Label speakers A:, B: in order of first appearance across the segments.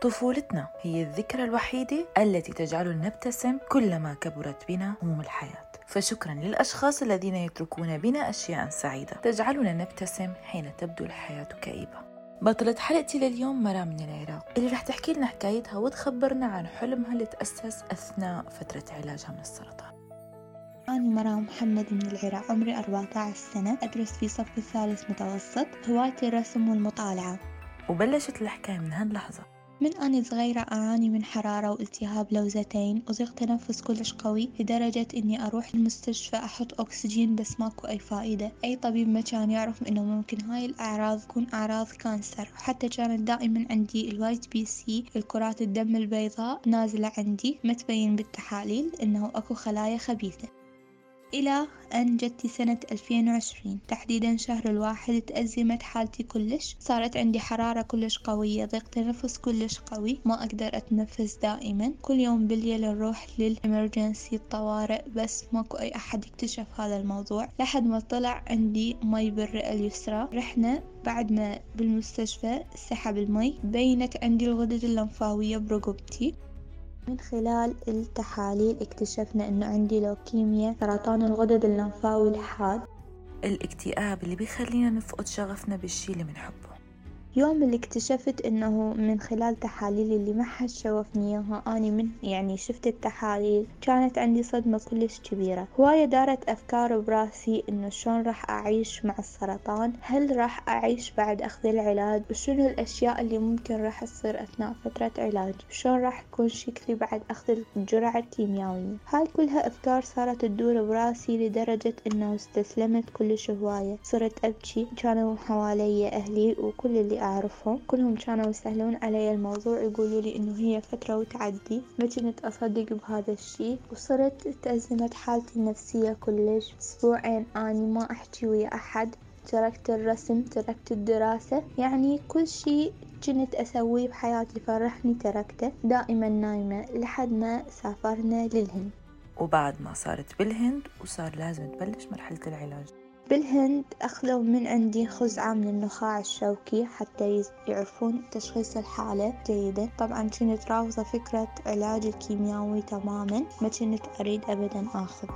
A: طفولتنا هي الذكرى الوحيدة التي تجعلنا نبتسم كلما كبرت بنا هموم الحياة. فشكرا للأشخاص الذين يتركون بنا أشياء سعيدة تجعلنا نبتسم حين تبدو الحياة كئيبة. بطلة حلقتي لليوم مرام من العراق اللي رح تحكي لنا حكايتها وتخبرنا عن حلمها اللي تأسس أثناء فترة علاجها من السرطان.
B: أنا مرام محمد من العراق عمري 14 سنة أدرس في صف الثالث متوسط هوايتي الرسم والمطالعة.
A: وبلشت الحكاية من هاللحظة
B: من أنا صغيرة أعاني من حرارة والتهاب لوزتين وضيق تنفس كلش قوي لدرجة إني أروح المستشفى أحط أكسجين بس ماكو أي فائدة. أي طبيب ما كان يعرف إنه ممكن هاي الأعراض تكون أعراض cancer. وحتى كانت دائما عندي ال white BC الكرات الدم البيضاء نازلة عندي ما تبين بالتحاليل إنه أكو خلايا خبيثة. إلى أن جتي سنة 2020 تحديدا شهر الواحد تأزمت حالتي كلش. صارت عندي حرارة كلش قوية ضيق تنفس كلش قوي ما أقدر أتنفس دائما. كل يوم بالليل نروح لل emergency الطوارئ بس ماكو أي أحد اكتشف هذا الموضوع. لحد ما طلع عندي مي بالرئة اليسرى. رحنا بعد ما بالمستشفى سحب المي. بينت عندي الغدد اللمفاوية برقبتي. من خلال التحاليل اكتشفنا إنه عندي لوكيميا سرطان الغدد اللمفاوي الحاد.
A: الاكتئاب اللي بيخلينا نفقد شغفنا بالشي اللي بنحبه
B: يوم اللي اكتشفت إنه من خلال تحاليلي اللي ما حد شوفني إياها اني من يعني شفت التحاليل كانت عندي صدمة كلش كبيرة. هواية دارت أفكار براسي إنه شلون راح أعيش مع السرطان هل راح أعيش بعد أخذ العلاج وشنو الأشياء اللي ممكن راح تصير أثناء فترة علاجي شلون راح يكون شكلي بعد أخذ الجرعة الكيميائية. هاي كلها أفكار صارت تدور براسي لدرجة إنه استسلمت كلش هواية. صرت أبكي كانوا حوالي أهلي وكل اللي أعرفهم كلهم كانوا يسهلون علي الموضوع يقولوا لي إنه هي فترة وتعدي ما كنت أصدق بهذا الشي وصرت تأزمت حالتي النفسية كلش. أسبوعين أني ما أحكي ويا أحد تركت الرسم تركت الدراسة يعني كل شي كنت أسويه بحياتي يفرحني تركته دائما نايمة لحد ما سافرنا للهند.
A: وبعد ما صارت بالهند وصار لازم تبلش مرحلة العلاج.
B: بالهند أخذوا من عندي خزعة من النخاع الشوكي حتى يعرفون تشخيص الحالة جيدا. طبعا كنت رافضة فكرة علاج الكيميائي تماما ما كنت أريد أبدا أخذ.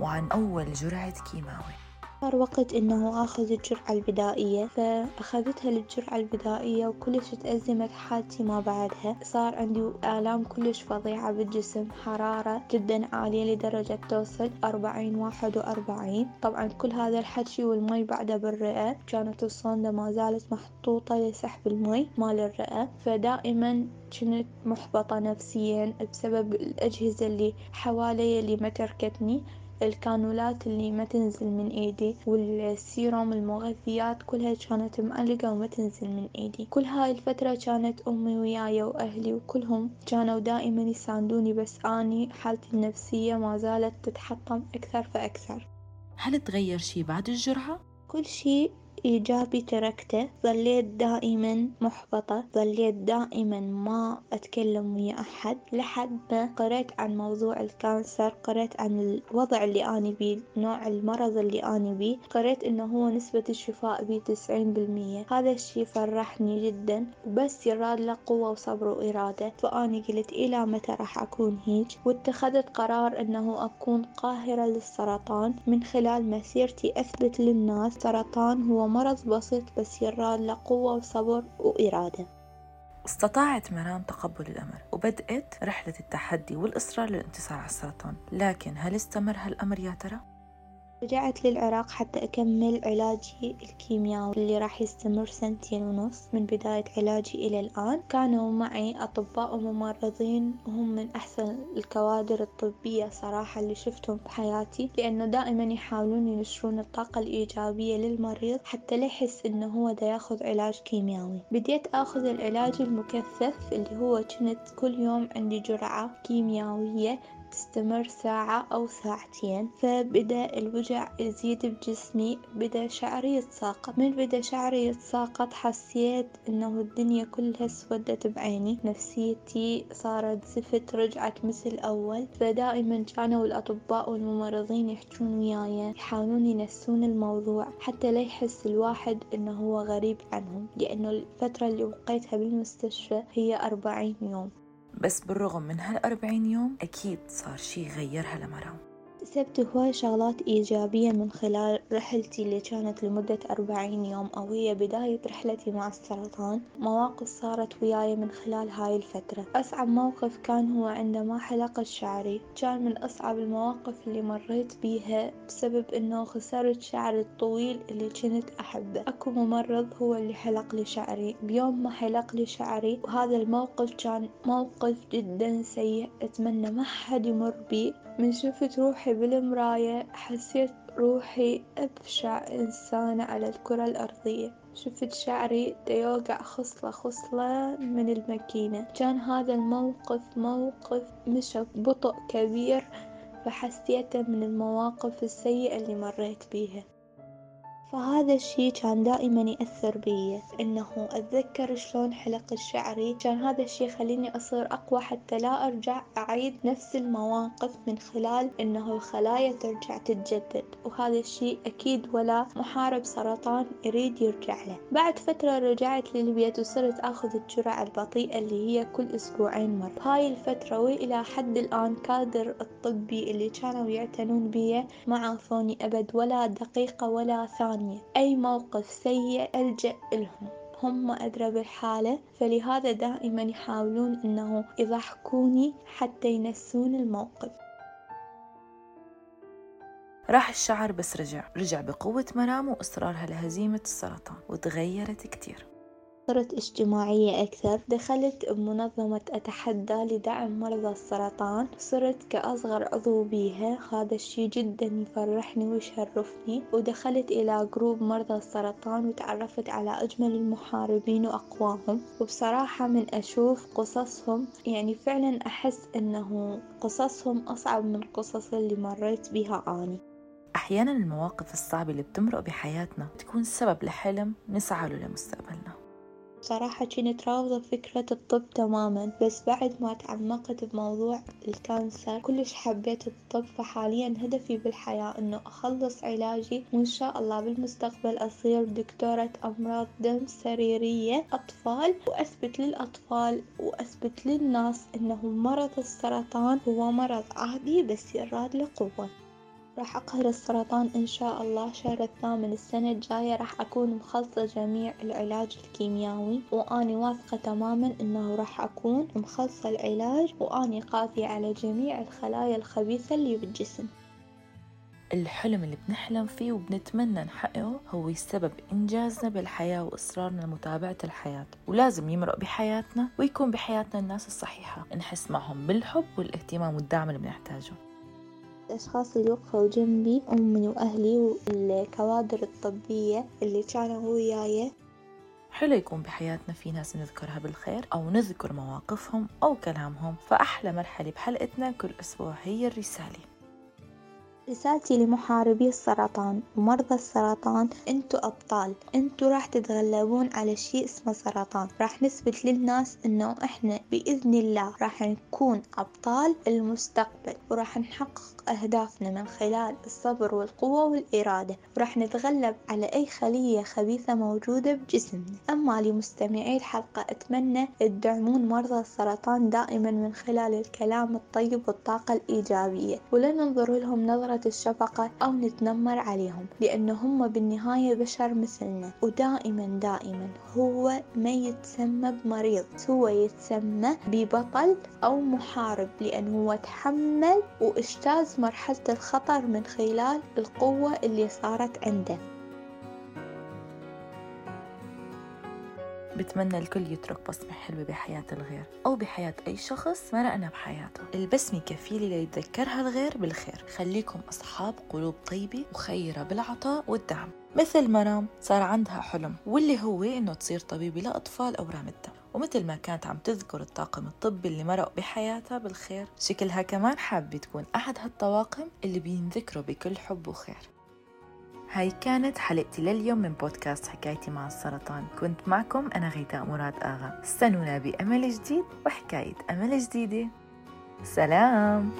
A: وعن أول جرعة كيماوي.
B: صار وقت إنه آخذ الجرعة البدائية فأخذتها للجرعة البدائية وكلش تأزمت حالتي ما بعدها. صار عندي آلام كلش فظيعة بالجسم حرارة جدا عالية لدرجة توصل أربعين واحد وأربعين. طبعا كل هذا الحكي والمي بعده بالرئة كانت الصوندة ما زالت محطوطة لسحب المي مال الرئة فدائما كنت محبطة نفسيا بسبب الأجهزة اللي حوالي اللي ما تركتني. الكانولات اللي ما تنزل من ايدي والسيروم المغذيات كلها كانت معلقة وما تنزل من ايدي كل هاي الفترة كانت أمي وياي وأهلي وكلهم كانوا دائما يساندوني بس أني حالتي النفسية ما زالت تتحطم أكثر فأكثر
A: هل تغير شي بعد الجرعة؟
B: كل شي إيجابي تركته ظليت دائما محبطة ظليت دائما ما أتكلم ويا أحد. لحد ما قرأت عن موضوع ال cancer قرأت عن الوضع اللي أنا بيه نوع المرض اللي أنا بيه قرأت إنه هو نسبة الشفاء بيه تسعين بالمية. هذا الشي فرحني جدا وبس يراد له قوة وصبر وإرادة. فأنا قلت إلى متى راح أكون هيج واتخذت قرار إنه أكون قاهرة للسرطان. من خلال مسيرتي أثبت للناس سرطان هو مرض بسيط بس يراد له قوة وصبر وإرادة
A: استطاعت مرام تقبل الأمر وبدأت رحلة التحدي والإصرار للانتصار على السرطان لكن هل استمر هالأمر يا ترى؟
B: رجعت للعراق حتى أكمل علاجي الكيميائي اللي راح يستمر سنتين ونص من بداية علاجي إلى الآن. كانوا معي أطباء وممرضين وهم من أحسن الكوادر الطبية صراحة اللي شفتهم بحياتي لأنه دائما يحاولون ينشرون الطاقة الإيجابية للمريض حتى لا يحس إنه هو دا ياخذ علاج كيميائي. بديت آخذ العلاج المكثف اللي هو كنت كل يوم عندي جرعة كيميائية تستمر ساعة أو ساعتين فبدأ الوجع يزيد بجسمي بدأ شعري يتساقط. من بدأ شعري يتساقط حسيت إنه الدنيا كلها اسودت بعيني. نفسيتي صارت زفت رجعت مثل أول. فدائما كانوا الأطباء والممرضين يحجون وياي يحاولون ينسون الموضوع حتى لا يحس الواحد إنه هو غريب عنهم لأنه الفترة اللي بقيتها بالمستشفى هي أربعين يوم.
A: بس بالرغم من هالأربعين يوم أكيد صار شي غيرها لمرام
B: اكتسبت هواي شغلات إيجابية من خلال رحلتي اللي كانت لمدة أربعين يوم أو هي بداية رحلتي مع السرطان. مواقف صارت وياي من خلال هاي الفترة. أصعب موقف كان هو عندما حلقت شعري. كان من أصعب المواقف اللي مريت بيها بسبب إنه خسرت شعري الطويل اللي كنت أحبه. أكو ممرض هو اللي حلق لي شعري. بيوم ما حلق لي شعري وهذا الموقف كان موقف جدا سيء. أتمنى ما حد يمر بيه. من شفت روحي بالمراية حسيت روحي أبشع إنسانة على الكرة الأرضية. شفت شعري ديوقع خصلة خصلة من الماكينة. كان هذا الموقف موقف مشى ببطء كبير فحسيته من المواقف السيئة اللي مريت بيها. فهذا الشي كان دائما يأثر بي. إنه أتذكر شلون حلق شعري. كان هذا الشي يخليني أصير أقوى حتى لا أرجع أعيد نفس المواقف من خلال إنه الخلايا ترجع تتجدد. وهذا الشي أكيد ولا محارب سرطان يريد يرجع له. بعد فترة رجعت للبيت وصرت أخذ الجرعة البطيئة اللي هي كل أسبوعين مرة. بهاي الفترة وإلى حد الآن كادر الطبي اللي كانوا يعتنون بي ما عافوني أبد ولا دقيقة ولا ثانية. ثانية أي موقف سيء ألجأ لهم. هم أدرى بالحالة فلهذا دائما يحاولون أنه يضحكوني حتى ينسون الموقف.
A: راح الشعر بس رجع رجع بقوة مرام وإصرارها لهزيمة السرطان وتغيرت كتير.
B: صرت اجتماعية أكثر دخلت بمنظمة أتحدى لدعم مرضى السرطان. صرت كأصغر عضو بيها. هذا الشي جدا يفرحني ويشرفني. ودخلت إلى جروب مرضى السرطان وتعرفت على أجمل المحاربين وأقواهم. وبصراحة من أشوف قصصهم يعني فعلا أحس أنه قصصهم أصعب من قصص اللي مريت بها أني
A: أحيانا المواقف الصعبة اللي بتمرق بحياتنا تكون سبب لحلم نسعى له لمستقبلنا.
B: بصراحة كنت رافضة فكرة الطب تماما بس بعد ما تعمقت بموضوع الكانسر كلش حبيت الطب فحاليا هدفي بالحياة إنه أخلص علاجي وإن شاء الله بالمستقبل أصير دكتورة أمراض دم سريرية أطفال وأثبت للأطفال وأثبت للناس إنه مرض السرطان هو مرض عادي بس يراد له قوة. راح أقهر السرطان إن شاء الله. شهر الثامن السنة الجاية راح أكون مخلصة جميع العلاج الكيميائي وأني واثقة تماما إنه راح أكون مخلصة العلاج وأني قاضية على جميع الخلايا الخبيثة اللي بالجسم.
A: الحلم اللي بنحلم فيه وبنتمنى نحققه هو سبب إنجازنا بالحياة وإصرارنا لمتابعة الحياة. ولازم يمرق بحياتنا ويكون بحياتنا الناس الصحيحة. نحس معهم بالحب والاهتمام والدعم اللي بنحتاجه.
B: الأشخاص اللي وقفوا جنبي أمي وأهلي والكوادر الطبية اللي كانوا وياي.
A: حلو يكون بحياتنا في ناس نذكرها بالخير أو نذكر مواقفهم أو كلامهم فأحلى مرحلة بحلقتنا كل أسبوع هي الرسالة.
B: رسالتي لمحاربي السرطان ومرضى السرطان انتو أبطال. انتو راح تتغلبون على شيء اسمه سرطان. راح نثبت للناس إنه إحنا بإذن الله راح نكون أبطال المستقبل وراح نحقق أهدافنا من خلال الصبر والقوة والإرادة. وراح نتغلب على أي خلية خبيثة موجودة بجسمنا. أما لمستمعي الحلقة أتمنى تدعمون مرضى السرطان دائما من خلال الكلام الطيب والطاقة الإيجابية. ولا ننظر لهم نظرة الشفقة أو نتنمر عليهم لأن هم بالنهاية بشر مثلنا. ودائما دائما هو ما يتسمى بمريض. هو يتسمى ببطل أو محارب لأنه هو تحمل واجتاز مرحلة الخطر من خلال القوة اللي صارت عنده.
A: بتمنى الكل يترك بصمة حلوة بحياة الغير أو بحياة أي شخص مرقنا بحياته. البسمة كفيلة ليتذكرها الغير بالخير. خليكم أصحاب قلوب طيبة وخيرة بالعطاء والدعم. مثل مرام صار عندها حلم واللي هو إنه تصير طبيبة لأطفال أورام الدم. ومثل ما كانت عم تذكر الطاقم الطبي اللي مرق بحياتها بالخير شكلها كمان حابة تكون أحد هالطواقم اللي بينذكروا بكل حب وخير. هاي كانت حلقتي لليوم من بودكاست حكايتي مع السرطان. كنت معكم أنا غيتاء مراد آغا. استنونا بأمل جديد وحكاية أمل جديدة. سلام!